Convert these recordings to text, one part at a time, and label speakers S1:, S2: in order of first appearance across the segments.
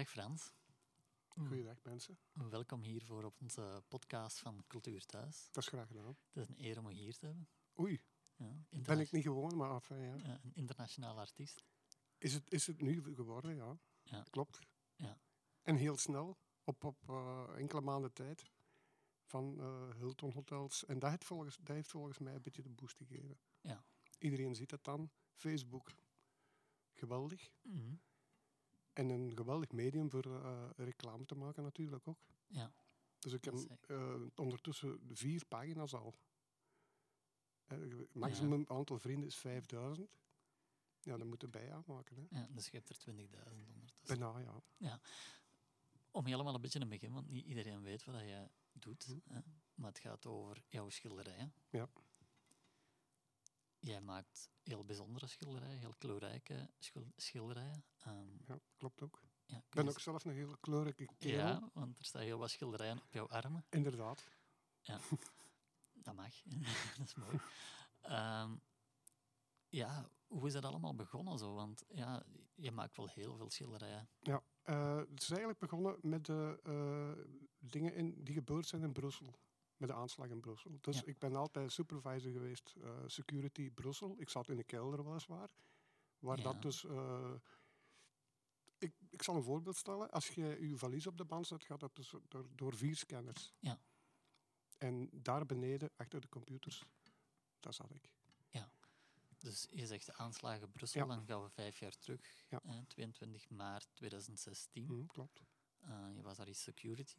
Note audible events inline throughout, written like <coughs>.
S1: Dag Frans.
S2: Goeiedag mensen.
S1: Welkom hier voor op onze podcast van Cultuur Thuis.
S2: Dat is graag gedaan.
S1: Het is een eer om je hier te hebben.
S2: Oei,
S1: Ja,
S2: ben ik niet gewoon, maar enfin, ja.
S1: ja, een internationaal artiest.
S2: Is het, is het nu geworden, ja.
S1: Ja.
S2: Klopt.
S1: Ja.
S2: En heel snel, op, op eh, enkele maanden tijd, van eh, Hilton Hotels. En dat heeft, volgens, dat heeft volgens mij een beetje de boost gegeven.
S1: Ja.
S2: Iedereen ziet het dan. Facebook, geweldig.
S1: Mhm.
S2: En een geweldig medium voor eh, reclame te maken natuurlijk ook.
S1: Ja.
S2: Dus ik heb eh, ondertussen vier pagina's al. Eh, maximum aantal vrienden is 5000. Ja, dat moet erbij aanmaken. Hè.
S1: ja, dus je hebt er 20.000 ondertussen.
S2: Bijna, ja.
S1: Om helemaal een beetje te beginnen, want niet iedereen weet wat je doet.
S2: Mhm.
S1: Hè? Maar het gaat over jouw schilderijen.
S2: Ja.
S1: Jij maakt heel bijzondere schilderijen, heel kleurrijke schil- schilderijen. Ehm,
S2: ja, klopt ook.
S1: ja,
S2: Ik ben
S1: je
S2: ook zelf een hele kleurrijke kerel.
S1: Ja, want er staan heel wat schilderijen op jouw armen.
S2: Inderdaad.
S1: Ja, <laughs> dat mag. <laughs> dat is mooi. Ehm, ja, hoe is dat allemaal begonnen zo? Want ja, je maakt wel heel veel schilderijen.
S2: Ja, eh, het is eigenlijk begonnen met de eh, dingen in, die gebeurd zijn in Brussel. Met de aanslag in Brussel. Dus
S1: Ja.
S2: ik ben altijd supervisor geweest, eh, security Brussel. Ik zat in de kelder weliswaar. Waar
S1: Ja.
S2: dat dus... eh, ik, ik zal een voorbeeld stellen. Als je je valies op de band zet, gaat dat dus door, door vier scanners.
S1: Ja.
S2: En daar beneden, achter de computers, daar zat ik.
S1: Dus je zegt de aanslagen Brussel,
S2: Ja.
S1: dan gaan we vijf jaar terug.
S2: Ja.
S1: Eh, 22 maart 2016.
S2: Hm, klopt.
S1: Eh, je was daar in security.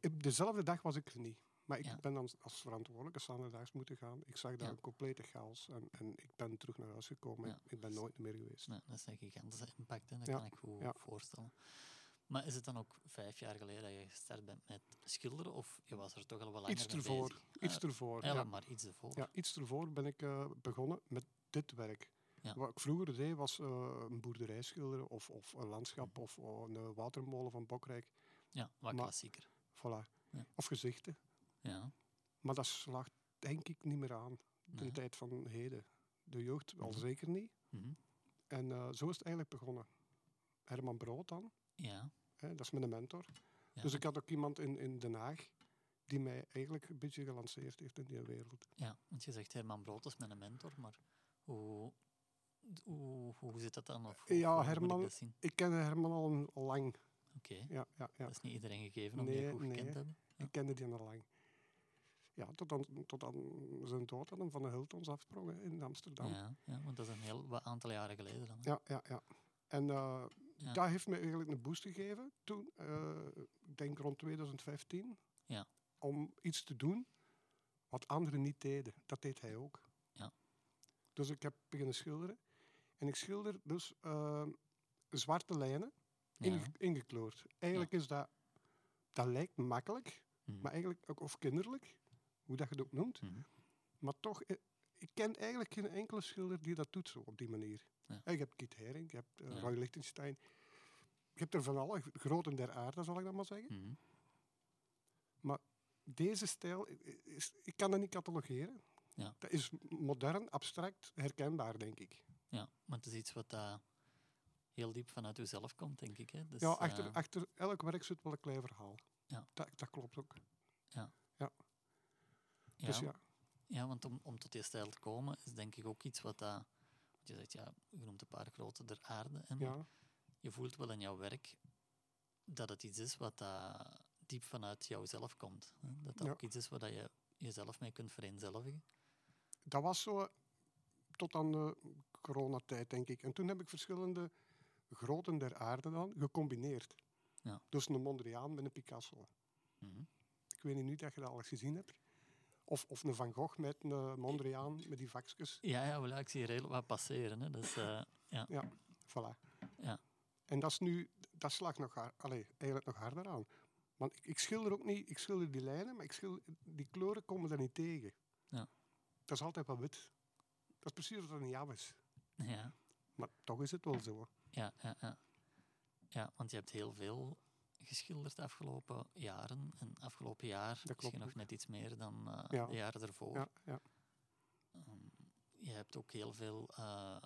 S2: Op Dezelfde dag was ik er niet. Maar ik
S1: Ja.
S2: ben dan als verantwoordelijke standaards moeten gaan. Ik zag daar
S1: Ja.
S2: een complete chaos. En, en ik ben terug naar huis gekomen.
S1: Ja.
S2: Ik, ben nooit meer geweest.
S1: Nou, dat is een gigantische impact, dat kan ik goed voorstellen. Maar is het dan ook vijf jaar geleden dat je gestart bent met schilderen? Of je was er toch al wel langer
S2: Iets
S1: mee
S2: ervoor.
S1: bezig?
S2: Iets
S1: Eh,
S2: ervoor. Ja.
S1: maar iets ervoor.
S2: ja, iets ervoor ben ik eh, begonnen met dit werk.
S1: Ja.
S2: Wat ik vroeger deed was eh, een boerderij schilderen of, of een landschap of een watermolen van Bokrijk.
S1: Ja, wat
S2: Maar-
S1: klassieker.
S2: Voilà.
S1: Ja.
S2: Of gezichten.
S1: Ja.
S2: Maar dat slaagt denk ik niet meer aan. De tijd van heden. De jeugd al
S1: Mhm.
S2: zeker niet.
S1: Mhm.
S2: En eh, zo is het eigenlijk begonnen. Herman Brood dan.
S1: Ja.
S2: Hè, dat is mijn mentor.
S1: Ja.
S2: Dus ik had ook iemand in, in Den Haag die mij eigenlijk een beetje gelanceerd heeft in die wereld.
S1: Ja, want je zegt Herman Brood is mijn mentor, maar hoe, hoe, hoe zit dat dan? Of hoe,
S2: Ja,
S1: ik
S2: Herman-
S1: zien?
S2: Ik ken Herman al lang.
S1: Oké,
S2: Ja, ja, ja.
S1: dat is niet iedereen gegeven om
S2: Nee,
S1: die goed
S2: nee.
S1: gekend te hebben. Ja.
S2: Ik kende die al lang. Ja, tot aan, tot aan zijn dood dat hem van de Hiltons afsprongen in Amsterdam. Ja,
S1: Ja, ja, want dat is een heel aantal jaren geleden dan. hè?
S2: ja, ja. En
S1: Ja.
S2: dat heeft me eigenlijk een boost gegeven toen, eh, ik denk rond 2015,
S1: Ja.
S2: om iets te doen wat anderen niet deden. Dat deed hij ook.
S1: Ja.
S2: Dus ik heb beginnen schilderen. En ik schilder dus eh, zwarte lijnen inge-
S1: Ja.
S2: ingekleurd. Eigenlijk is dat... Dat lijkt makkelijk,
S1: Mhm.
S2: maar eigenlijk ook, of kinderlijk, hoe dat je het ook noemt.
S1: Mhm.
S2: Maar toch, eh, ik ken eigenlijk geen enkele schilder die dat doet zo op die manier.
S1: Ja.
S2: Eh, Je hebt Kit Haring, je hebt
S1: Ja.
S2: Roy Lichtenstein. Je hebt er van alle groten der aarde, zal ik dat maar zeggen.
S1: Mhm.
S2: Maar deze stijl, is, ik kan dat niet catalogeren.
S1: Ja.
S2: Dat is modern, abstract, herkenbaar, denk ik.
S1: ja, maar het is iets wat daar heel diep vanuit jezelf komt, denk ik. Hè? Dus,
S2: ja, achter, achter elk werk zit wel een klein verhaal.
S1: Ja.
S2: Dat, dat klopt ook.
S1: ja.
S2: Ja.
S1: Ja,
S2: Dus ja,
S1: Ja, want om, om tot die stijl te komen is denk ik ook iets wat dat... Want je zegt, ja, je noemt een paar grote der aarde.
S2: Ja,
S1: je voelt wel in jouw werk dat het iets is wat dat diep vanuit jouzelf komt. Hè? Dat dat
S2: Ja.
S1: ook iets is waar dat je jezelf mee kunt vereenzelvigen.
S2: dat was zo tot aan de coronatijd, denk ik. En toen heb ik verschillende groten der aarde dan gecombineerd.
S1: Ja.
S2: Dus een Mondriaan met een Picasso.
S1: Mhm.
S2: Ik weet niet dat je dat al eens gezien hebt. Of, of een Van Gogh met een Mondriaan met die vakjes.
S1: Ja, ja, ja, ik zie er heel wat passeren. Hè. Dus, eh, ja,
S2: Ja, voilà.
S1: ja,
S2: En dat is nu, dat slaagt nog, eigenlijk nog harder aan. Want ik, ik schilder ook niet, ik schilder die lijnen, maar ik schilder, die kleuren komen er niet tegen.
S1: ja,
S2: Dat is altijd wat wit. Dat is precies wat er niet af is.
S1: ja,
S2: Maar toch is het wel zo.
S1: ja, ja, ja. Ja, want je hebt heel veel geschilderd de afgelopen jaren. En afgelopen jaar misschien nog net iets meer dan eh,
S2: Ja.
S1: de jaren ervoor.
S2: Ja, ja.
S1: Je hebt ook heel veel eh,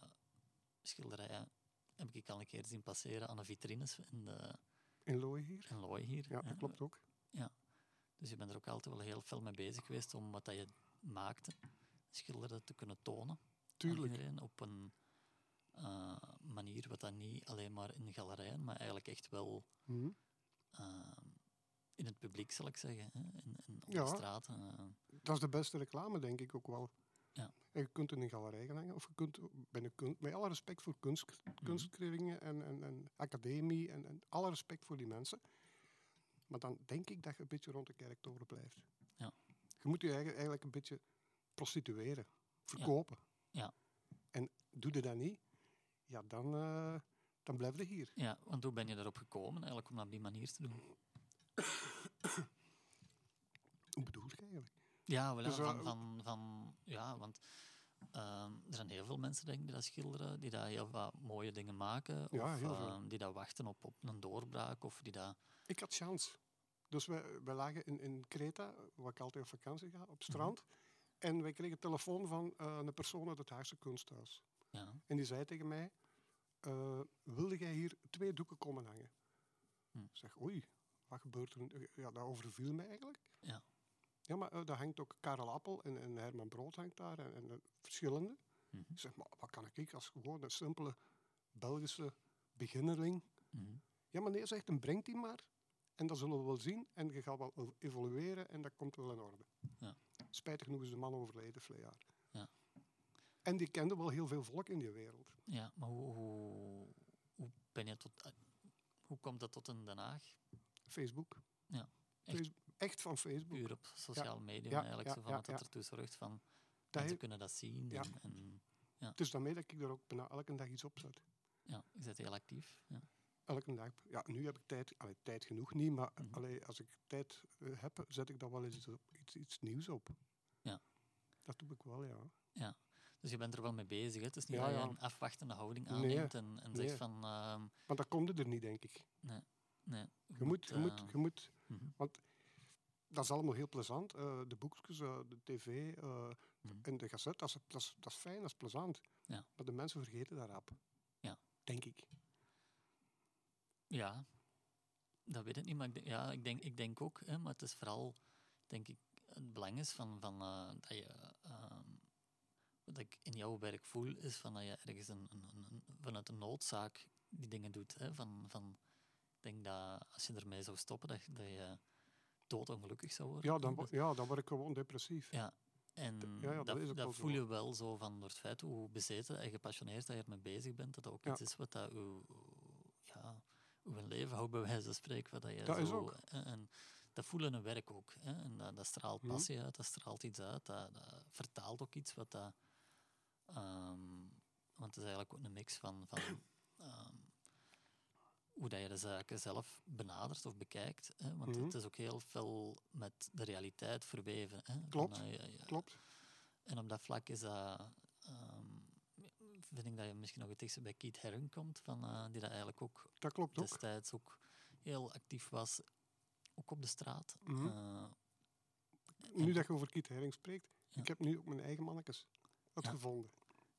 S1: schilderijen, heb ik al een keer zien passeren aan de vitrines in, de,
S2: In Looien hier.
S1: in Looy hier.
S2: Ja,
S1: hè.
S2: dat klopt ook.
S1: Dus je bent er ook altijd wel heel veel mee bezig geweest om wat dat je maakte, schilderde, te kunnen tonen. aan
S2: Tuurlijk.
S1: iedereen op een eh, manier wat dat niet alleen maar in galerijen, maar eigenlijk echt wel
S2: Mhm.
S1: In het publiek, zal ik zeggen. Hè? In, in, op
S2: Ja.
S1: de straat. eh.
S2: Dat is de beste reclame, denk ik ook wel.
S1: Ja.
S2: En je kunt in een galerij gaan hangen, of je kunt bij een kun- met alle respect voor kunst,
S1: Mhm.
S2: kunstkringen en, en, en academie en, en alle respect voor die mensen. Maar dan denk ik dat je een beetje rond de kerktoren blijft.
S1: Ja.
S2: Je moet je eigen- eigenlijk een beetje prostitueren, verkopen.
S1: Ja.
S2: En doe je dat niet, ja, dan, eh, dan blijf je hier.
S1: Ja, want hoe ben je daarop gekomen eigenlijk om dat op die manier te doen?
S2: Hoe bedoel je eigenlijk?
S1: Ja, wel,
S2: Dus,
S1: van, van, van, ja want ehm, er zijn heel veel mensen denk ik, die dat schilderen, die daar heel wat mooie dingen maken,
S2: Ja,
S1: of ehm, die dat wachten op, op een doorbraak, of die dat...
S2: Ik had chance. Dus wij, wij lagen in, in Kreta, waar ik altijd op vakantie ga, op strand. En wij kregen een telefoon van eh, een persoon uit het Haagse kunsthuis.
S1: Ja,
S2: En die zei tegen mij, eh, wilde jij hier twee doeken komen hangen?
S1: Hm.
S2: Ik zeg, oei, wat gebeurt er? Ja, dat overviel mij eigenlijk.
S1: Ja.
S2: Ja, maar eh, daar hangt ook Karel Appel en, en Herman Brood hangt daar en, en eh, verschillende.
S1: mhm,
S2: Ik zeg, maar wat kan ik als gewoon een simpele Belgische beginnerling?
S1: mhm.
S2: Ja, maar nee, zegt hem, brengt die maar. En dat zullen we wel zien. En je gaat wel ev- evolueren en dat komt wel in orde.
S1: Ja.
S2: Spijtig genoeg is de man overleden, vorig jaar.
S1: Ja.
S2: En die kende wel heel veel volk in die wereld.
S1: ja maar hoe, hoe, hoe ben je tot... Hoe komt dat tot in Den Haag?
S2: Facebook.
S1: Ja, echt.
S2: Echt van Facebook.
S1: Puur op sociaal media
S2: Ja,
S1: eigenlijk,
S2: ja,
S1: zo van
S2: ja,
S1: dat
S2: ja.
S1: ertoe zorgt van...
S2: Dat
S1: mensen kunnen dat zien
S2: Ja.
S1: en, en
S2: Het is daarmee dat ik er ook bijna elke dag iets op zet.
S1: ja, je bent heel actief. Ja.
S2: Elke dag. Ja, nu heb ik tijd, allee, tijd genoeg niet, maar allee, als ik tijd eh, heb, zet ik dan wel eens iets, iets, iets nieuws op.
S1: Ja.
S2: Dat doe ik wel, ja.
S1: Dus je bent er wel mee bezig. Hè? Het is niet
S2: Ja,
S1: dat je een afwachtende houding
S2: Nee,
S1: aanneemt en, en zegt
S2: nee.
S1: van... ehm,
S2: Want dat komt er niet, denk ik.
S1: nee,
S2: Je moet, je moet,
S1: eh,
S2: je moet
S1: mhm,
S2: dat is allemaal heel plezant. eh, de boekjes, eh, de tv
S1: mhm.
S2: en de gazette, dat is, dat, is, dat is fijn, dat is plezant.
S1: Ja.
S2: Maar de mensen vergeten dat rap.
S1: Ja.
S2: Denk ik.
S1: Ja, dat weet ik niet, maar ik denk, ja, ik, denk, ik denk ook, hè, maar het is vooral, denk ik, het belang is van, van dat je, wat ik in jouw werk voel, is van dat je ergens een, een, een- vanuit een noodzaak die dingen doet. Hè, van, van, ik denk dat als je ermee zou stoppen, dat, dat je doodongelukkig zou worden.
S2: Ja, dan, ja, dan word ik gewoon depressief.
S1: Ja, en
S2: ja, ja, dat
S1: dat, voel je wel zo van door het feit hoe bezeten en gepassioneerd dat je ermee bezig bent, dat dat ook
S2: Ja.
S1: iets is wat dat uw, ja, uw leven houdt, bij wijze van spreken. Wat dat je
S2: Dat
S1: zo,
S2: is ook.
S1: En, en dat voelen in een werk ook. Hè, en dat, dat straalt
S2: Mhm.
S1: passie uit, dat straalt iets uit, dat, dat vertaalt ook iets wat dat... ehm, want het is eigenlijk ook een mix van... van <coughs> ehm, hoe dat je de zaken zelf benadert of bekijkt. Hè? Want
S2: Mhm.
S1: het is ook heel veel met de realiteit verweven. Hè? Van,
S2: Klopt,
S1: eh, je- je-
S2: Klopt.
S1: en op dat vlak is dat, ehm, vind ik dat je misschien nog het dichtst bij Keith Haring komt, van, eh, die dat eigenlijk ook
S2: Dat klopt ook.
S1: destijds ook heel actief was, ook op de straat.
S2: Mhm.
S1: Eh,
S2: Nu dat je over Kiet Hering spreekt,
S1: Ja.
S2: ik heb nu ook mijn eigen mannetjes uitgevonden.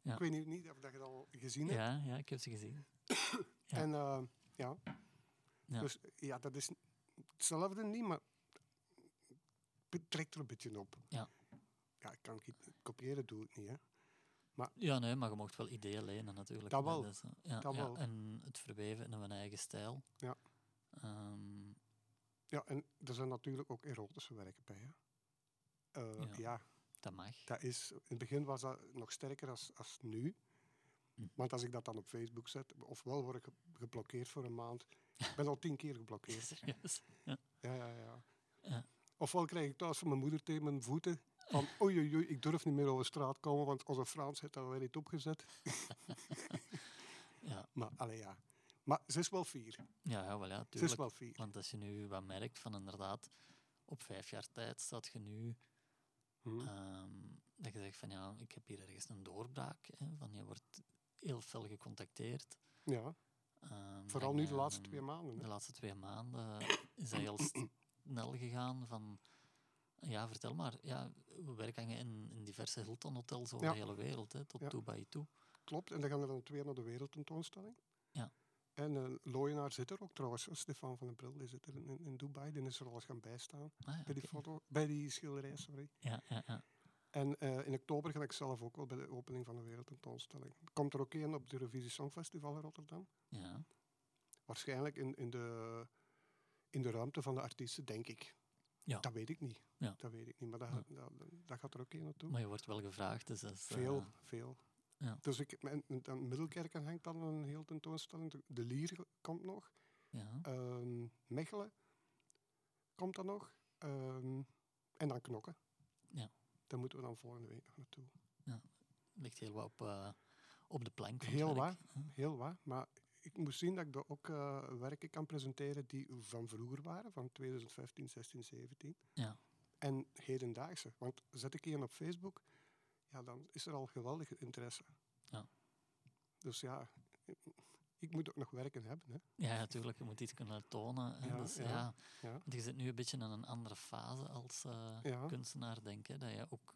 S1: Ja.
S2: Ik weet niet, niet of dat je dat al gezien hebt.
S1: ja, ja, ik heb ze gezien. <coughs>
S2: En eh, ja. Dus ja, dat is hetzelfde niet, maar het trekt er een beetje op.
S1: Ja.
S2: Ja, ik kan kopiëren, doe ik niet. Hè.
S1: Ja, nee, maar je mocht wel ideeën lenen natuurlijk.
S2: Dat wel.
S1: dus, ja,
S2: Dat wel.
S1: En het verweven in een eigen stijl.
S2: Ja.
S1: Ehm,
S2: Ja, en er zijn natuurlijk ook erotische werken bij. Hè. Eh,
S1: Ja.
S2: ja.
S1: Dat mag.
S2: dat is, in het begin was dat nog sterker als, als nu.
S1: Hm.
S2: Want als ik dat dan op Facebook zet, ofwel word ik ge- geblokkeerd voor een maand. Ik ben al tien keer geblokkeerd. <laughs>
S1: Serieus.
S2: Ja, ja, ja.
S1: Ja.
S2: Ofwel krijg ik thuis van mijn moeder tegen mijn voeten van oei, oei, oei, ik durf niet meer over straat komen, want onze Frans heeft dat weer niet opgezet. <laughs>
S1: Ja,
S2: Maar, allee, ja. Maar ze is wel fier.
S1: ja, ja, wel, ja,
S2: Ze is wel fier.
S1: Want als je nu wat merkt van inderdaad, op vijf jaar tijd staat je nu
S2: Hm.
S1: Ehm, dat je zegt van ja, ik heb hier ergens een doorbraak. Hè, van je wordt heel fel gecontacteerd.
S2: Ja,
S1: Ehm,
S2: vooral nu de laatste
S1: ehm,
S2: twee maanden.
S1: De laatste twee maanden is dat heel <clears throat> snel gegaan van... Ja, vertel maar. Ja, we werken in, in diverse Hilton-hotels over
S2: Ja.
S1: de hele wereld, hè, tot
S2: Ja.
S1: Dubai toe.
S2: Klopt, en dan gaan er dan twee naar de wereldtentoonstelling.
S1: Ja.
S2: En uh, Looienaar zit er ook trouwens. Stefan van den Bril die zit er in, in Dubai. Die is er al eens gaan bijstaan.
S1: Ah,
S2: bij, die foto, bij die schilderij, sorry.
S1: Ja, ja, ja.
S2: En eh, in oktober ga ik zelf ook wel bij de opening van de wereldtentoonstelling. Komt er ook een op het Eurovisie Songfestival in Rotterdam.
S1: ja.
S2: Waarschijnlijk in, in, de, in de ruimte van de artiesten, denk ik.
S1: Ja.
S2: Dat weet ik niet.
S1: Ja.
S2: Dat weet ik niet, maar dat,
S1: Ja.
S2: dat, dat gaat er ook een naartoe.
S1: Maar je wordt wel gevraagd, dus dat is... eh,
S2: Veel, veel.
S1: Ja.
S2: Dus ik, en, en aan Middelkerken hangt dan een heel tentoonstelling. De, Lier komt nog.
S1: ja.
S2: Ehm, Mechelen komt dan nog. Ehm, en dan Knokken.
S1: Ja.
S2: Daar moeten we dan volgende week nog naartoe.
S1: ligt heel wat op, eh, op de plank.
S2: Heel.
S1: Hm.
S2: heel wat. Maar ik moest zien dat ik er ook eh, werken kan presenteren die van vroeger waren, van 2015, 16, 17.
S1: Ja.
S2: En hedendaagse. Want zet ik hier op Facebook, ja, dan is er al geweldige interesse.
S1: Ja.
S2: Dus ja, ik moet ook nog werken hebben. Hè.
S1: Ja, natuurlijk. Je moet iets kunnen tonen. hè.
S2: Ja,
S1: dus,
S2: ja.
S1: Want je zit nu een beetje in een andere fase als eh,
S2: Ja.
S1: kunstenaar, denk ik. Dat je ook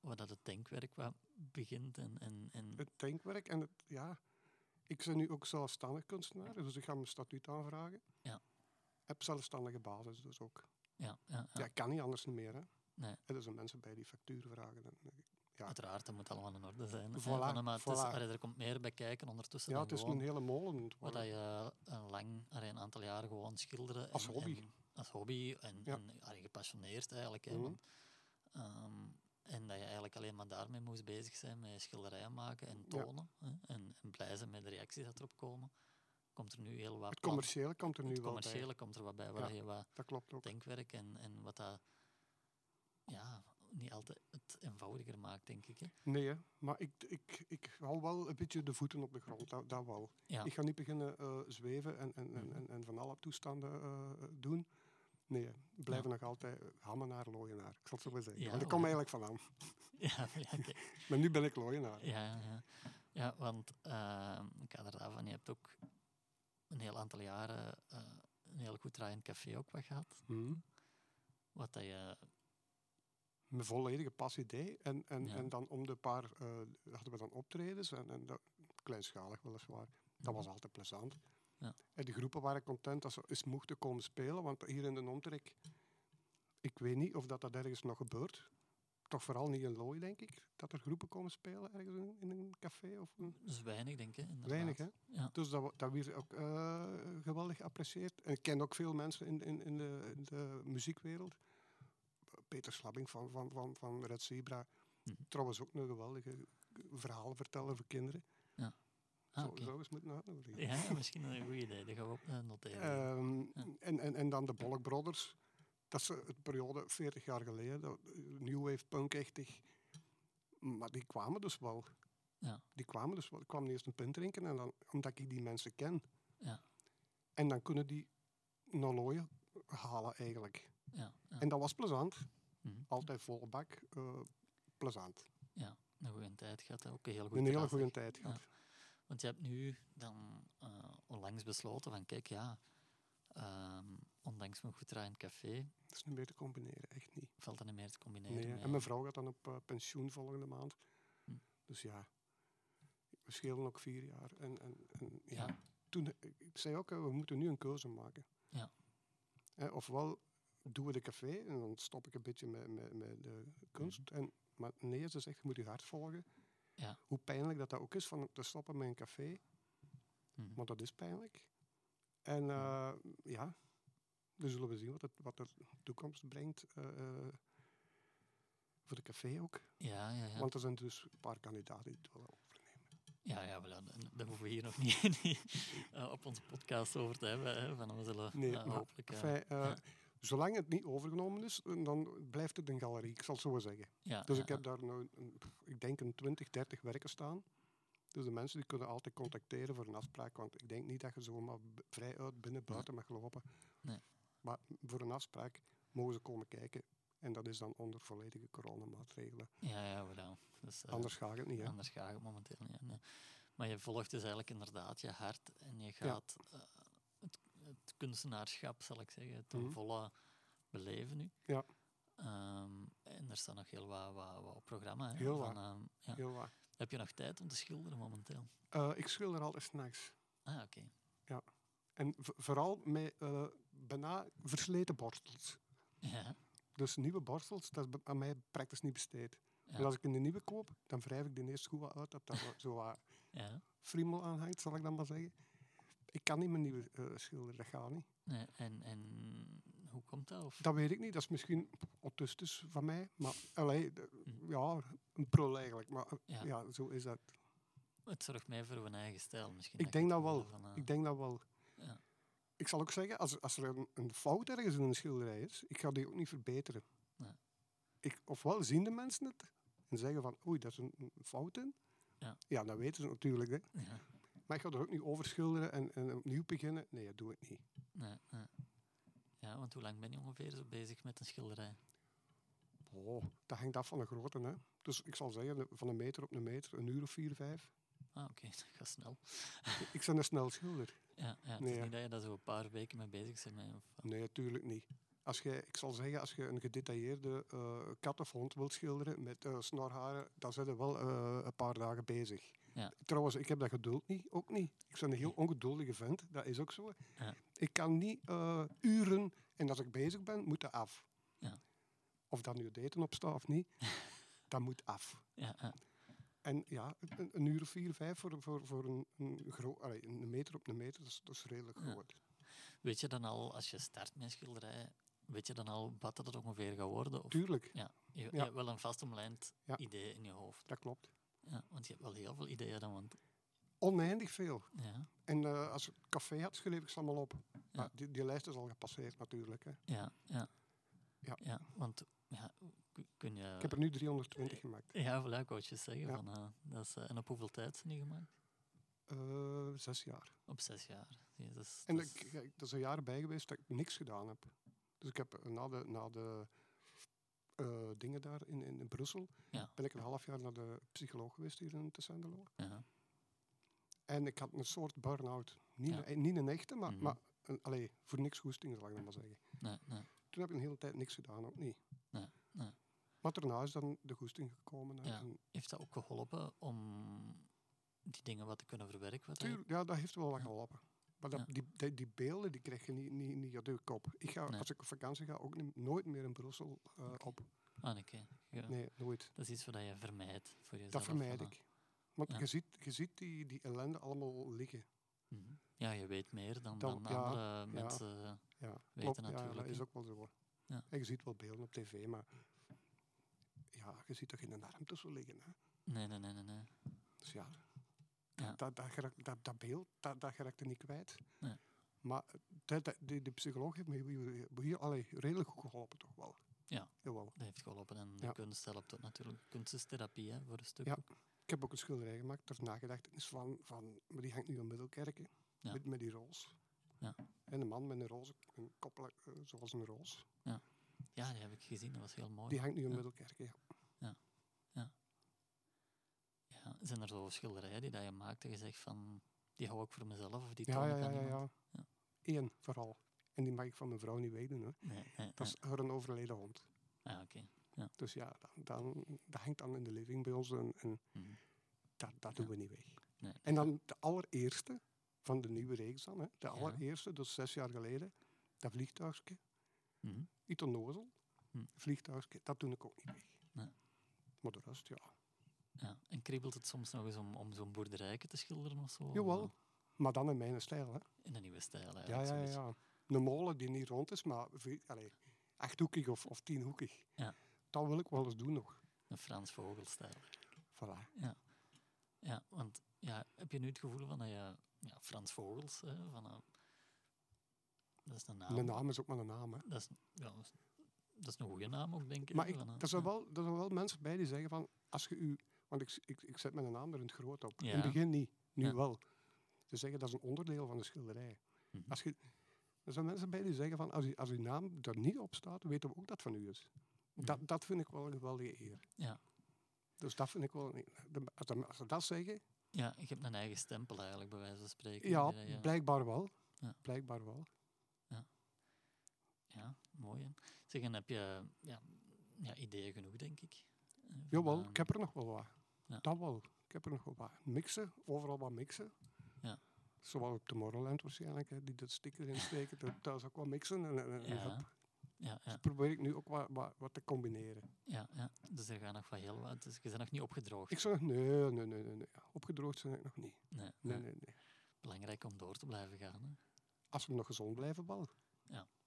S1: waar dat het denkwerk wat begint. En, en, en,
S2: Het denkwerk en het, ja, ik ben nu ook zelfstandig kunstenaar, dus ik ga mijn statuut aanvragen.
S1: Ja.
S2: Heb zelfstandige basis dus ook.
S1: ja, ja, ja.
S2: Kan niet anders meer. Hè.
S1: Nee.
S2: Er zijn mensen bij die factuur vragen. En, ja.
S1: Uiteraard, dat moet allemaal in orde zijn. hè.
S2: Voilà,
S1: Maar- maar het is,
S2: voilà.
S1: allee, er komt meer bij kijken ondertussen.
S2: ja, het is
S1: gewoon
S2: een hele molen. het
S1: Waar dat je een lang, allee, een aantal jaren gewoon schilderen.
S2: Als
S1: en-
S2: hobby.
S1: en- als hobby. En,
S2: Ja.
S1: en allee, gepassioneerd eigenlijk. Hè,
S2: Mhm.
S1: want, ehm, en dat je eigenlijk alleen maar daarmee moest bezig zijn, met schilderijen maken en
S2: Ja.
S1: tonen. Hè, en, en blij zijn met de reacties dat erop komen. Komt er nu heel wat
S2: Het commerciële komt er nu
S1: het
S2: wel bij.
S1: commerciële komt er wat bij, waar je wat
S2: Dat klopt ook.
S1: denkwerk en, en wat dat ja, niet altijd het eenvoudiger maakt, denk ik. Hè.
S2: Nee, hè. maar ik, ik, ik hou wel een beetje de voeten op de grond. Dat, dat wel.
S1: Ja.
S2: Ik ga niet beginnen eh, zweven en, en, en, en, van alle toestanden eh, doen. Nee, blijven nog altijd hammenaar, looienaar. Ik zal het zo maar zeggen.
S1: Ja,
S2: Want ik kom eigenlijk vandaan. <laughs>
S1: Ja, ja, oké.
S2: Maar nu ben ik looienaar.
S1: Ja, ja, ja. want uh, in kader daarvan, je hebt ook een heel aantal jaren uh, een heel goed draaiend café ook wat gehad.
S2: Mhm.
S1: Wat dat je...
S2: Mijn volledige passie deed. En, en,
S1: Ja.
S2: en dan om de paar uh, hadden we dan optredens. En, en dat, kleinschalig weliswaar. Dat was altijd plezant.
S1: Ja.
S2: En de groepen waren content dat ze eens mochten komen spelen. Want hier in de omtrek, ik weet niet of dat, dat ergens nog gebeurt. Toch vooral niet in Looi, denk ik. Dat er groepen komen spelen ergens in, in een café. Of een...
S1: Dus weinig, denk ik.
S2: Weinig, hè?
S1: Ja.
S2: Dus dat, dat werd ook uh, geweldig geapprecieerd. En ik ken ook veel mensen in, in, in, de, in de muziekwereld. Peter Slabbing van, van, van, van Red Zebra.
S1: Hm.
S2: Trouwens ook een geweldige verhaal vertellen voor kinderen.
S1: Ja. Ah,
S2: Zo,
S1: okay.
S2: zo eens moeten uitnodigen.
S1: Ja, misschien een goed idee. Dat gaan we op uh, noteren.
S2: Um,
S1: ja.
S2: en, en, en dan de Bollock Brothers. Dat is een periode 40 jaar geleden. Dat, New Wave punk-echtig. Maar die kwamen dus wel.
S1: Ja.
S2: Die kwamen dus wel. Ik kwam eerst een pint drinken, en dan, omdat ik die mensen ken.
S1: Ja.
S2: En dan kunnen die naar Looien halen eigenlijk.
S1: Ja, ja.
S2: En dat was plezant.
S1: Hm.
S2: Altijd volle bak. Uh, plezant.
S1: Ja, een goede tijd gehad. Ook een heel goede
S2: Een hele goede tijd gehad.
S1: Ja. Want je hebt nu dan uh, onlangs besloten van kijk ja, um, ondanks mijn goed draaiend café.
S2: Dat is niet meer te combineren, echt niet.
S1: Valt dat niet meer te combineren.
S2: Nee, en mijn vrouw gaat dan op uh, pensioen volgende maand.
S1: Hm.
S2: Dus ja, we schelen ook vier jaar. En, en, en ja,
S1: ja.
S2: Toen, ik zei ook, we moeten nu een keuze maken.
S1: Ja.
S2: Eh, ofwel doen we de café en dan stop ik een beetje met, met, met de kunst.
S1: Hm.
S2: En, maar nee, ze zegt, je moet je hart volgen.
S1: Ja.
S2: Hoe pijnlijk dat dat ook is van te stoppen met een café. Want dat is pijnlijk. En uh, ja, dan zullen we zien wat, het, wat de toekomst brengt. Uh, voor de café ook.
S1: Ja, ja, ja.
S2: Want er zijn dus een paar kandidaten die het willen overnemen.
S1: Ja, ja wel, daar hoeven we hier nog <laughs> niet, niet uh, op onze podcast over te hebben. Hè, van we zullen
S2: nee,
S1: uh, hopelijk...
S2: Zolang het niet overgenomen is, dan blijft het een galerie, ik zal het zo zeggen.
S1: Ja,
S2: dus
S1: ja,
S2: ik heb daar nu, een, ik denk, een 20, 30 werken staan. Dus de mensen die kunnen altijd contacteren voor een afspraak, want ik denk niet dat je zomaar vrij uit binnen buiten mag lopen.
S1: Nee.
S2: Maar voor een afspraak mogen ze komen kijken. En dat is dan onder volledige coronamaatregelen.
S1: Ja, ja, wel. Dus,
S2: uh, anders gaat het niet. Hè?
S1: Anders gaat het momenteel niet. Nee. Maar je volgt dus eigenlijk inderdaad je hart en je gaat ja. uh, het, het, kunstenaarschap, zal ik zeggen, ten mm -hmm. volle beleven nu.
S2: Ja.
S1: Um, en er staat nog heel wat, wat, wat programma. Hè,
S2: heel
S1: van,
S2: waar.
S1: Um, ja.
S2: heel waar.
S1: Heb je nog tijd om te schilderen momenteel?
S2: Uh, ik schilder altijd s'nachts.
S1: Ah, oké. Okay.
S2: Ja, En vooral met eh, bijna versleten borstels.
S1: Ja.
S2: Dus nieuwe borstels, dat is aan mij praktisch niet besteed.
S1: Ja.
S2: En als ik een nieuwe koop, dan wrijf ik de eerste goed wat uit, dat daar zo wat
S1: ja.
S2: friemel aan hangt, zal ik dan maar zeggen. Ik kan niet mijn nieuwe schilderen, dat gaat niet.
S1: Nee, en, en hoe komt dat? Of?
S2: Dat weet ik niet, dat is misschien autistus van mij. Maar allee, de-
S1: Hm.
S2: ja, een prul eigenlijk. Maar eh,
S1: Ja.
S2: ja. zo is dat.
S1: Het zorgt mij voor een eigen stijl misschien.
S2: Ik
S1: dat
S2: denk dat wel.
S1: Van, eh,
S2: Ik denk dat wel.
S1: Ja.
S2: Ik zal ook zeggen, als, als er een, een fout ergens in een schilderij is, ik ga die ook niet verbeteren.
S1: Nee.
S2: Ik, ofwel zien de mensen het en zeggen van, oei, daar is een, een fout in.
S1: Ja.
S2: ja, dat weten ze natuurlijk. Hè.
S1: ja.
S2: Maar ik ga er ook niet over schilderen en, en opnieuw beginnen. Nee, dat doe ik niet.
S1: Nee, nee. Ja, want hoe lang ben je ongeveer zo bezig met een schilderij?
S2: Oh, dat hangt af van de grootte. Hè. Dus ik zal zeggen, van een meter op een meter, een uur of vier, vijf.
S1: Ah, oké, <laughs> dat gaat snel.
S2: ik ben een snel schilder.
S1: Ja, ja het
S2: Nee,
S1: is
S2: ja.
S1: niet dat je daar zo een paar weken mee bezig bent. Met, of,
S2: Nee, natuurlijk niet. Als je, ik zal zeggen, als je een gedetailleerde eh kat of hond wilt schilderen met eh, snorharen, dan zijn er wel eh, een paar dagen bezig.
S1: Ja.
S2: Trouwens, ik heb dat geduld niet, ook niet. Ik ben een heel ongeduldige vent, dat is ook zo.
S1: Ja.
S2: Ik kan niet eh, uren, en als ik bezig ben, moet dat af.
S1: Ja.
S2: Of dat nu het eten op staat of niet, <laughs> dat moet af.
S1: ja, ja.
S2: En ja, een, een uur of vier, vijf voor, voor, voor een, een, gro- allee, een meter op een meter, dat is, dat is redelijk groot.
S1: Weet je dan al, als je start met schilderij, weet je dan al wat dat ongeveer gaat worden? Of,
S2: Tuurlijk,
S1: ja, je, je hebt wel een vast omlijnd
S2: Ja.
S1: idee in je hoofd.
S2: dat klopt.
S1: Ja, want je hebt wel heel veel ideeën dan. Want,
S2: Oneindig veel.
S1: ja,
S2: En eh, als ik café had, schreef ik ze allemaal op.
S1: Ja.
S2: Maar die, die lijst is al gepasseerd natuurlijk. Hè.
S1: ja, ja.
S2: Ja.
S1: ja want ja, kun je...
S2: Ik heb er nu 320 gemaakt.
S1: Ja, voilà, ik wou het je zeggen.
S2: Ja.
S1: Van, eh, dat is, eh, en op hoeveel tijd zijn die gemaakt?
S2: Zes jaar.
S1: Op zes jaar. Dat is,
S2: En
S1: dat
S2: ik,
S1: is-
S2: kijk, dat is een jaar bij geweest dat ik niks gedaan heb. Dus ik heb na de, na de eh, dingen daar in, in, in Brussel,
S1: Ja.
S2: ben ik een half jaar naar de psycholoog geweest hier in Tessendelo.
S1: ja,
S2: En ik had een soort burn-out. Niet,
S1: Ja.
S2: een, niet een echte, maar,
S1: Mhm.
S2: maar een, allee, voor niks goesting, zal ik dan maar zeggen.
S1: nee, nee,
S2: Toen heb ik een hele tijd niks gedaan, ook niet.
S1: nee, nee.
S2: Maar daarna is dan de goesting gekomen. En
S1: Heeft dat ook geholpen om die dingen wat te kunnen verwerken? Wat
S2: Tuur, ja, dat heeft wel wat geholpen. Maar dat,
S1: Ja.
S2: die, die, die beelden die krijg je niet, niet, niet uit je kop. Ik ga,
S1: Nee.
S2: als ik op vakantie ga, ook niet, nooit meer in Brussel eh, op.
S1: Ah. Ja.
S2: Nee, nooit.
S1: Dat is iets wat je vermijdt voor jezelf.
S2: Dat vermijd ik. Want
S1: Ja.
S2: je ziet, je ziet die, die ellende allemaal liggen.
S1: mhm. Ja, je weet meer dan,
S2: Dan-
S1: dan andere mensen.
S2: Ja,
S1: Weten
S2: klopt. Ja,
S1: natuurlijk,
S2: dat is ook wel zo.
S1: Ja.
S2: En je ziet wel beelden op tv, maar ja, je ziet toch in een arm tussen liggen. Hè?
S1: Nee, nee, nee, nee. nee.
S2: Dus ja,
S1: Ja.
S2: Dat, dat, dat, dat beeld, dat, dat er niet kwijt.
S1: Nee.
S2: Maar dat, dat, die, die psycholoog heeft me hier, allee, redelijk goed geholpen, toch wel.
S1: Ja.
S2: Jawel.
S1: Dat heeft geholpen. En de
S2: Ja.
S1: kunst helpt ook natuurlijk. Kunst is therapie, hè, voor een stuk.
S2: Ja.
S1: ook.
S2: Ik heb ook een schilderij gemaakt, daar is nagedachtenis van, van, maar die hangt nu in Middelkerken,
S1: Ja.
S2: met, met die roos.
S1: Ja.
S2: En een man met een roze, een kop eh, zoals een roos.
S1: Ja, die heb ik gezien. Dat was heel mooi.
S2: Die hangt nu in
S1: Ja.
S2: Middelkerken, ja.
S1: Ja. Zijn er zo schilderijen die dat je maakt en je zegt van... Die hou ik voor mezelf of die
S2: Ja,
S1: toon
S2: ja,
S1: ik
S2: ja,
S1: aan
S2: ja,
S1: iemand?
S2: ja.
S1: Ja.
S2: Eén vooral. En die mag ik van mijn vrouw niet wegdoen. Hè.
S1: Nee, nee,
S2: Dat is haar een overleden hond.
S1: Ah, oké.
S2: Dus ja, dan, dan, dat hangt dan in de living bij ons en, en
S1: Mhm.
S2: dat, dat doen
S1: Ja.
S2: we niet weg.
S1: Nee,
S2: En dan de allereerste van de nieuwe reeks dan, hè. de
S1: Ja.
S2: allereerste, dus zes jaar geleden, dat vliegtuigje,
S1: Mhm.
S2: iets onnozel,
S1: Hm.
S2: vliegtuigje, dat doe ik ook niet weg.
S1: Nee.
S2: Maar de rest, ja.
S1: Ja. En kriebelt het soms nog eens om, om zo'n boerderijke te schilderen of zo?
S2: Jawel, maar dan in mijn stijl. Hè.
S1: In een nieuwe stijl
S2: Ja,
S1: eigenlijk.
S2: ja, ja, ja. Een molen die niet rond is, maar allee, achthoekig of, of tienhoekig.
S1: Ja.
S2: Dat wil ik wel eens doen nog.
S1: Een Frans Vogelstijl.
S2: Voilà.
S1: Ja, want ja, heb je nu het gevoel van dat je... Ja, Frans Vogels, hè, van, eh, dat is een naam.
S2: Mijn naam is ook maar een naam. Hè.
S1: Dat is, ja, dat is, dat is een goede naam ook, denk ik.
S2: Maar ik,
S1: van, eh,
S2: er, zijn
S1: ja.
S2: wel, er zijn wel mensen bij die zeggen van, als je u... Want ik, ik, ik zet mijn naam er in het groot op. In
S1: Ja.
S2: het begin niet, nu
S1: Ja.
S2: wel. Ze zeggen dat is een onderdeel van de schilderij.
S1: Mhm.
S2: Als je, er zijn mensen bij die zeggen van, als, u, als uw naam er niet op staat, weten we ook dat van u is. Dat,
S1: Mhm.
S2: dat vind ik wel een geweldige eer.
S1: Ja.
S2: Dus dat vind ik wel... Als, ze- dat zeggen,
S1: Ja, je hebt een eigen stempel eigenlijk, bij wijze van spreken.
S2: ja,
S1: dat je-
S2: blijkbaar wel.
S1: Ja.
S2: Blijkbaar wel.
S1: Ja, mooi. Hè? Zeg, en heb je ja, ja, ideeën genoeg, denk ik?
S2: Jawel, ik heb er nog wel wat.
S1: Ja.
S2: Dat wel. Ik heb er nog wel wat. Mixen, overal wat mixen.
S1: Ja.
S2: Zowel op Tomorrowland waarschijnlijk, hè, die dat sticker insteken, dat thuis ook wat mixen. En, en, en
S1: Ja. Ja, ja,
S2: Dus probeer ik nu ook wat, wat, wat te combineren.
S1: ja, ja. Dus er gaat nog van heel wat. Dus je bent nog niet opgedroogd.
S2: Ik zeg, nee, nee, nee, nee, nee. Opgedroogd zijn ik nog niet.
S1: Nee,
S2: Nee,
S1: nee. Belangrijk om door te blijven gaan. Hè.
S2: Als we nog gezond blijven ballen.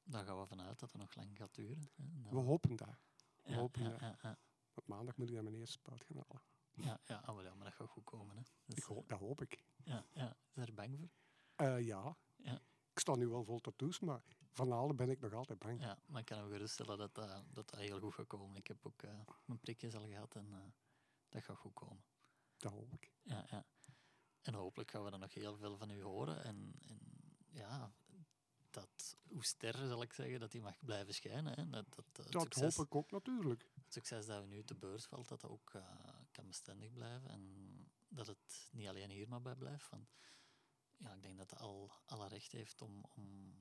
S1: Daar gaan we vanuit dat het nog lang gaat duren. Hè. Dan-
S2: We hopen dat.
S1: ja,
S2: hopen
S1: ja, ja, ja.
S2: Want maandag moet ik aan mijn eerste spuit gaan halen.
S1: Ja, ja, wel, ja, maar dat gaat goed komen. Hè. Dus,
S2: Ik hoop, dat hoop ik.
S1: ja, ja. Is er bang voor?
S2: Eh, ja.
S1: Ja.
S2: Ik sta nu wel vol tattoos, maar van halen ben ik nog altijd bang.
S1: Ja, maar ik kan hem geruststellen dat dat, dat, dat heel goed gaat komen. Ik heb ook eh, mijn prikjes al gehad en eh, dat gaat goed komen.
S2: Dat hoop ik.
S1: Ja, ja. En hopelijk gaan we dan nog heel veel van u horen. En, en ja, dat uw ster, zal ik zeggen, dat die mag blijven schijnen. Hè. Dat, dat, eh, het,
S2: Dat
S1: succes,
S2: hoop ik ook natuurlijk.
S1: het succes dat we nu te beurs valt, dat dat ook eh, kan bestendig blijven. En dat het niet alleen hier maar bij blijft. Ja, ik denk dat het al alle recht heeft om, om,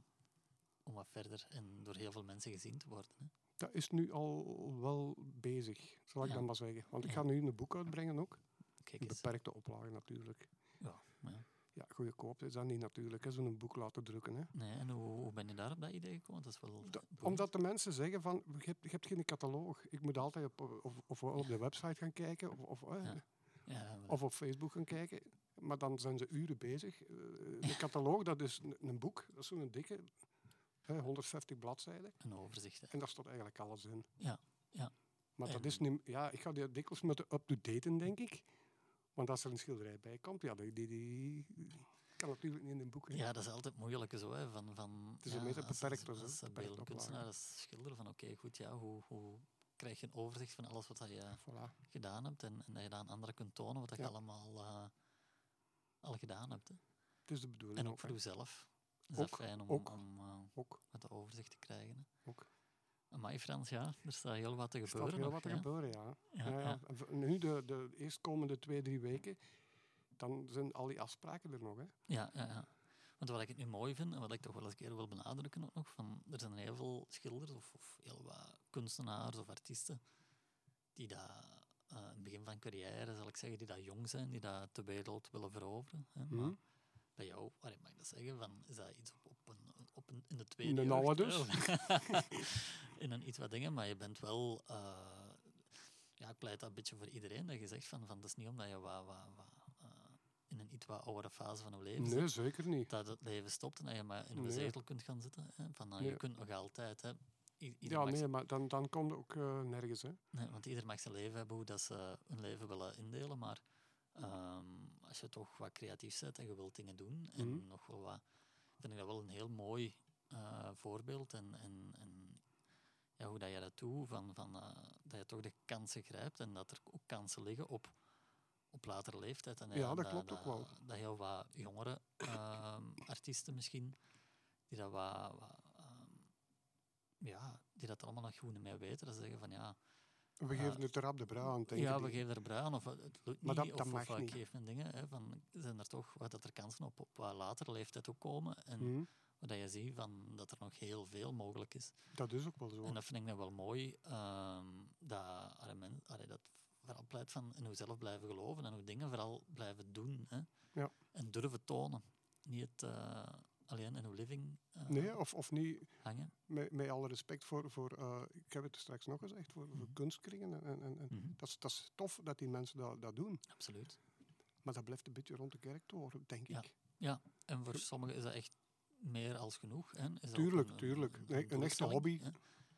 S1: om wat verder en door heel veel mensen gezien te worden. Hè.
S2: Dat is nu al wel bezig, zal ik
S1: Ja.
S2: dan maar zeggen. Want ik ga nu een boek uitbrengen ook.
S1: Kijk
S2: Een
S1: eens.
S2: beperkte oplage natuurlijk.
S1: Ja, maar ja.
S2: Ja, goedkoop is dat niet natuurlijk, zo'n boek laten drukken. Hè.
S1: Nee, en hoe, hoe ben je daar op dat idee gekomen? Dat is wel
S2: omdat de mensen zeggen van, je hebt, je hebt geen catalogus. Ik moet altijd op, of, of op de website gaan kijken, of, of, eh,
S1: Ja. Ja, maar-
S2: of op Facebook gaan kijken. Maar dan zijn ze uren bezig. Eh, Een <laughs> catalogus, dat is een, een boek, dat is zo'n dikke, hè, 150 bladzijden.
S1: een overzicht. hè.
S2: En daar staat eigenlijk alles in.
S1: Ja, ja.
S2: Maar dat is niet, ja, ik ga die dikwijls met de up-to-daten, denk ik. Want als er een schilderij bij komt, ja, die, die, die kan natuurlijk niet in een boek. hè.
S1: Ja, dat is altijd moeilijk zo, hè, van, van
S2: Het is
S1: ja,
S2: een beetje beperkt,
S1: als, als, als kunstenaar, als schilder, van oké, goed, ja, hoe, hoe krijg je een overzicht van alles wat je
S2: Voilà.
S1: gedaan hebt en, en dat je dat aan anderen kunt tonen wat je allemaal eh, al gedaan hebt. Hè.
S2: Het is de bedoeling.
S1: En ook voor
S2: hè.
S1: jezelf. Is
S2: Ook,
S1: dat fijn om,
S2: ook.
S1: om eh,
S2: Ook,
S1: wat de overzicht te krijgen. Hè.
S2: ook.
S1: Maar Frans, ja, er staat heel wat te
S2: Er
S1: gebeuren.
S2: staat heel
S1: nog,
S2: wat te gebeuren, ja.
S1: Ja,
S2: Ja, Nu, de, de eerstkomende twee, drie weken, dan zijn al die afspraken er nog. Hè.
S1: Ja, ja, ja. Want wat ik het nu mooi vind, en wat ik toch wel eens een keer wil benadrukken ook nog, van, er zijn heel veel schilders of, of heel wat kunstenaars of artiesten die dat eh, in het begin van carrière, zal ik zeggen, die dat jong zijn, die dat de wereld willen veroveren. Hè. Maar bij jou, wat mag ik dat zeggen, van, is dat iets op, op, in de tweede
S2: In de nauwe dus. <laughs>
S1: in een iets wat dingen, maar je bent wel... eh, ja, ik pleit dat een beetje voor iedereen, dat je zegt van, van het is niet omdat je wat, wat, wat, eh, in een iets wat oudere fase van je leven zit,
S2: Nee, zeker niet.
S1: dat het leven stopt en dat je maar in een
S2: Nee.
S1: zetel kunt gaan zitten. Hè? Van, nou,
S2: Nee.
S1: Je kunt nog altijd... Hè?
S2: Ja, nee, maar dan, dan komt het ook eh, nergens. Hè.
S1: Nee, want ieder mag zijn leven hebben hoe dat ze hun leven willen indelen. Maar ehm, als je toch wat creatief bent en je wilt dingen doen, en
S2: Mhm.
S1: nog wel wat, vind ik dat wel een heel mooi eh, voorbeeld. En, en, en ja, hoe dat je dat doet, van, van, eh, dat je toch de kansen grijpt en dat er ook kansen liggen op, op latere leeftijd. En,
S2: Ja,
S1: eh,
S2: dat klopt ook wel.
S1: Dat heel wat jongere artiesten misschien, die dat wat... wat ehm, ja, die dat allemaal nog goed meer weten. Dat ze zeggen van ja,
S2: We geven het erop de brui aan, denk
S1: ja, we geven er brui aan, of het lukt
S2: Maar
S1: niet,
S2: dat-
S1: of,
S2: mag
S1: of ik
S2: niet.
S1: geef mijn dingen. Hè, van, zijn er toch wat dat er kansen op, op wat latere leeftijd ook komen. En
S2: Mhm.
S1: wat dat je ziet van, dat er nog heel veel mogelijk is.
S2: Dat is ook wel zo.
S1: En dat vind ik dan wel mooi, ehm, dat, allee, men, allee, dat vooral pleit van in zelf blijven geloven en hoe dingen vooral blijven doen. Hè,
S2: Ja.
S1: En durven tonen. Niet het, eh, alleen in uw living eh,
S2: Nee, of, of niet,
S1: hangen.
S2: met, met alle respect voor, voor eh, ik heb het straks nog gezegd, voor, voor
S1: Mhm.
S2: kunstkringen. En, en, en,
S1: Mhm,
S2: dat, is, dat is tof dat die mensen dat, dat doen.
S1: Absoluut.
S2: Maar dat blijft een beetje rond de kerktoren, denk
S1: Ja.
S2: ik.
S1: En voor sommigen is dat echt meer als genoeg. Hè. Is
S2: Tuurlijk,
S1: een-
S2: tuurlijk.
S1: Een,
S2: echte hobby.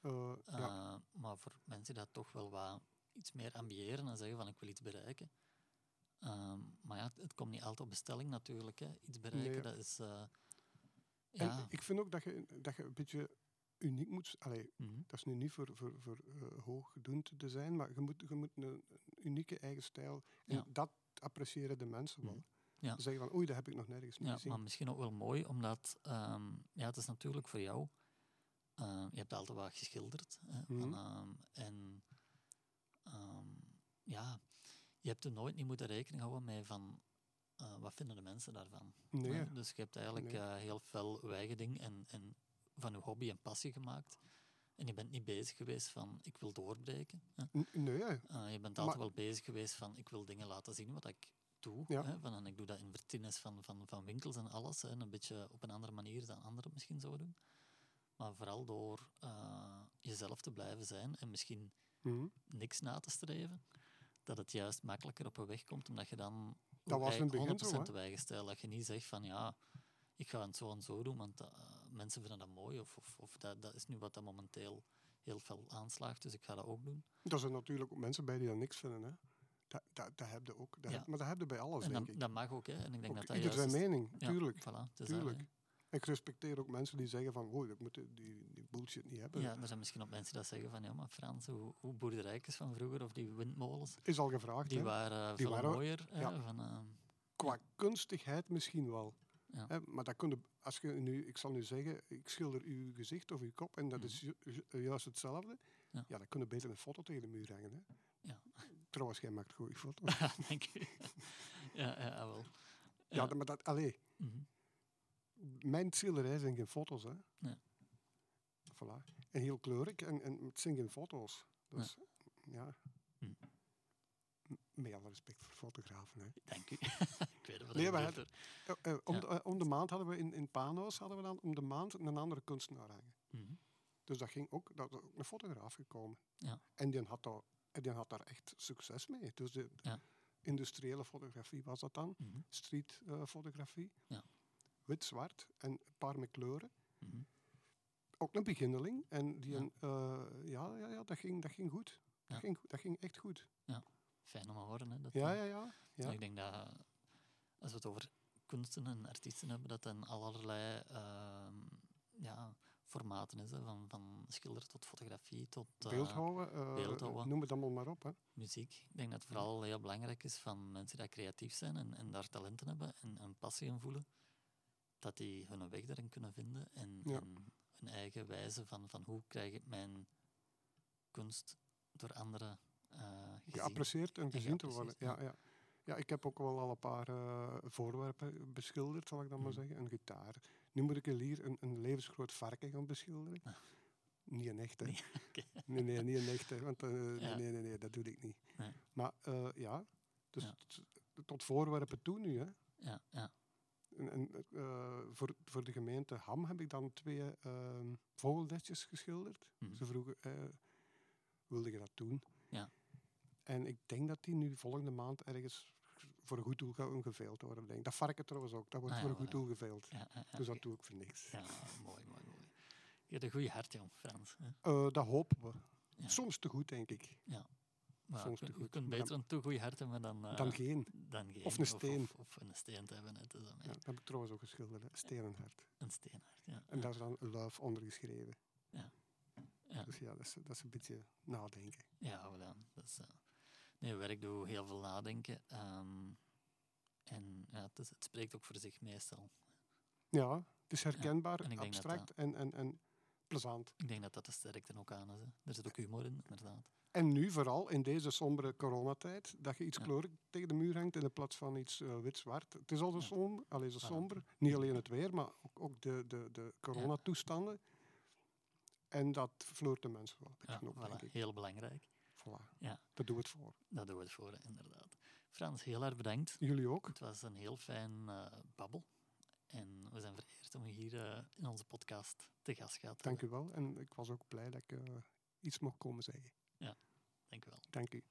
S2: Eh, ja.
S1: Maar voor mensen die dat toch wel wat iets meer ambiëren en zeggen van ik wil iets bereiken. Ehm, maar ja, het, het komt niet altijd op bestelling natuurlijk. Hè. Iets bereiken,
S2: Nee.
S1: dat is...
S2: En
S1: ja,
S2: ik vind ook dat je, dat je een beetje uniek moet... Allee,
S1: mhm,
S2: dat is nu niet voor, voor, voor eh, hooggedoend te zijn, maar je moet, je moet een, een unieke eigen stijl... En
S1: Ja.
S2: dat appreciëren de mensen wel.
S1: Mhm. Ja.
S2: Ze zeggen van, oei, dat heb ik nog nergens niet
S1: ja,
S2: gezien.
S1: maar misschien ook wel mooi, omdat ehm, ja, het is natuurlijk voor jou... eh, je hebt altijd wat geschilderd. Hè, van,
S2: Mhm.
S1: ehm, en ehm, ja, je hebt er nooit niet moeten rekening houden met van... eh, wat vinden de mensen daarvan?
S2: Nee.
S1: Dus je hebt eigenlijk
S2: Nee.
S1: eh, heel fel weigeding en, en van je hobby en passie gemaakt. En je bent niet bezig geweest van ik wil doorbreken.
S2: Nee,
S1: Eh, je bent altijd
S2: Maar-
S1: wel bezig geweest van ik wil dingen laten zien wat ik toe.
S2: Ja.
S1: Hè, van, en ik doe dat in vertinnes van, van, van winkels en alles. En een beetje op een andere manier dan anderen misschien zouden doen. Maar vooral door jezelf te blijven zijn en misschien
S2: Mhm.
S1: niks na te streven, dat het juist makkelijker op een weg komt, omdat je dan
S2: Dat was in het begin
S1: 100%
S2: zo, hè?
S1: te wijgen stelt. Dat je niet zegt van ja, ik ga het zo en zo doen, want eh, mensen vinden dat mooi, of, of, of dat, dat is nu wat dat momenteel heel veel aanslaagt, dus ik ga dat ook doen.
S2: Er zijn natuurlijk ook mensen bij die dat niks vinden. Hè. Dat, dat, dat heb je ook. Dat
S1: Ja.
S2: heb- maar dat heb je bij alles,
S1: en
S2: denk
S1: dat,
S2: ik.
S1: dat mag ook, hè. En ik denk
S2: Ook
S1: dat dat
S2: ieder
S1: juist
S2: zijn mening,
S1: Ja,
S2: tuurlijk.
S1: Voilà, dat,
S2: tuurlijk. Ik respecteer ook mensen die zeggen van, oh, ik moet die, die, bullshit niet hebben.
S1: Ja, er zijn misschien ook mensen die zeggen van ja, maar Frans, hoe, hoe boerderijkjes van vroeger of die windmolens,
S2: Is al gevraagd,
S1: die
S2: hè.
S1: waren
S2: Die
S1: veel
S2: waren-
S1: mooier. hè,
S2: ja.
S1: van, eh,
S2: Qua kunstigheid misschien wel.
S1: Ja.
S2: Hè, maar dat kun je, als je nu, ik zal nu zeggen, ik schilder uw gezicht of uw kop en dat
S1: Mhm.
S2: is ju- ju- juist hetzelfde.
S1: Ja.
S2: Ja. dan kun je beter een foto tegen de muur hangen. Hè.
S1: Ja.
S2: Trouwens, jij maakt goede <laughs> foto's.
S1: denk ik. ja, ja, ah, wel.
S2: ja, maar dat, allee,
S1: Mhm.
S2: Mijn schilderij zijn geen foto's. Hè.
S1: Ja.
S2: Voilà. En heel kleurig en, en het zijn geen foto's. Dus ja.
S1: Hm.
S2: Met alle respect voor fotografen. Hè.
S1: Denk ik. <laughs> ik weet wat
S2: Nee, hadden- Eh, eh, om, de, eh, om de maand hadden we in, in Paano's hadden we dan om de maand een andere kunstenaar hangen.
S1: Mhm.
S2: Dus dat ging ook, dat was ook een fotograaf gekomen.
S1: Ja.
S2: En die had, daar, die had daar echt succes mee. Dus de
S1: Ja.
S2: industriële fotografie was dat dan.
S1: Mhm.
S2: Street eh, fotografie.
S1: Ja.
S2: Wit-zwart en een paar met kleuren.
S1: Mhm.
S2: Ook een beginneling. En die
S1: Ja.
S2: een, eh, ja, ja, ja, dat, ging, dat ging goed. Dat,
S1: Ja.
S2: ging, dat ging echt goed.
S1: Fijn om te horen. Hè, dat,
S2: Ja, ja, ja. ja.
S1: Ik denk dat als we het over kunsten en artiesten hebben, dat dan allerlei ehm, ja, formaten is. Hè, van, van schilder tot fotografie tot eh,
S2: Beeldhouden,
S1: beeldhouden.
S2: noem het allemaal maar op. Hè.
S1: muziek. Ik denk dat het vooral heel belangrijk is van mensen die creatief zijn en, en daar talenten hebben en een passie in voelen, dat die hun weg daarin kunnen vinden en,
S2: Ja.
S1: en hun eigen wijze van, van hoe krijg ik mijn kunst door anderen gezien.
S2: geapprecieerd en gezien te worden. Ja, ja. ja, ik heb ook wel al een paar eh, voorwerpen beschilderd, zal ik dan maar
S1: Mhm.
S2: zeggen. Een gitaar. Nu moet ik hier een, een levensgroot varken gaan beschilderen.
S1: Ah.
S2: Niet een echte.
S1: Nee. <laughs>
S2: Nee, nee, niet een echte. Want eh, nee,
S1: Ja.
S2: nee, nee, nee, dat doe ik niet.
S1: Nee.
S2: Maar ja, dus
S1: Ja.
S2: tot voorwerpen toe nu. Hè.
S1: Ja, ja.
S2: En, en, eh, voor, voor de gemeente Ham heb ik dan twee vogelnestjes geschilderd.
S1: Mhm.
S2: Ze vroegen, eh, wilde je dat doen?
S1: Ja.
S2: En ik denk dat die nu volgende maand ergens voor een goed doel gaan geveild worden. Denk. Dat varken trouwens ook, dat wordt
S1: Ah,
S2: voor
S1: ja,
S2: een goed doel geveild.
S1: ja, ja, ja,
S2: Dus dat doe ik voor niks.
S1: Ja, mooi, mooi, mooi. Je hebt een goede hart, jong, Frans. Hè?
S2: Eh, dat hopen we.
S1: Ja.
S2: Soms te goed, denk ik.
S1: Maar Je, je kunt beter een te goed hart hebben dan, eh,
S2: Dan geen.
S1: dan geen.
S2: Of een steen.
S1: Of, of een steen te hebben. Het is
S2: Ja, dat heb ik trouwens ook geschilderd. hè. Steenenhart.
S1: een steenhart. Ja.
S2: En daar is dan love onder geschreven.
S1: Ja. Ja.
S2: Dus ja, dat is, dat is een beetje nadenken.
S1: Ja, voilà. Dat is, eh, nee, werk doe heel veel nadenken. ehm, en ja, het, is, het spreekt ook voor zich meestal.
S2: Ja, het is herkenbaar,
S1: en dat
S2: abstract en, en, en plezant.
S1: Ik denk dat dat de sterkte ook aan is. Hè. Er zit ook humor in, inderdaad.
S2: En nu vooral in deze sombere coronatijd, dat je iets
S1: Ja.
S2: kleurig tegen de muur hangt in plaats van iets eh, wit-zwart. Het is al zo
S1: Ja.
S2: somber, zo somber. Niet alleen het weer, maar ook, ook de, de, de coronatoestanden. En dat vloert de mensen wel
S1: Ja, voilà.
S2: ik.
S1: Heel belangrijk.
S2: Voilà.
S1: Ja.
S2: Dat doen we het voor.
S1: Dat doen we het voor, inderdaad. Frans, heel erg bedankt.
S2: Jullie ook.
S1: Het was een heel fijn eh, babbel. En we zijn vereerd om je hier eh, in onze podcast te gast te
S2: Dank
S1: hebben.
S2: u wel. En ik was ook blij dat ik eh, iets mocht komen zeggen.
S1: Dank u wel.
S2: Dank u.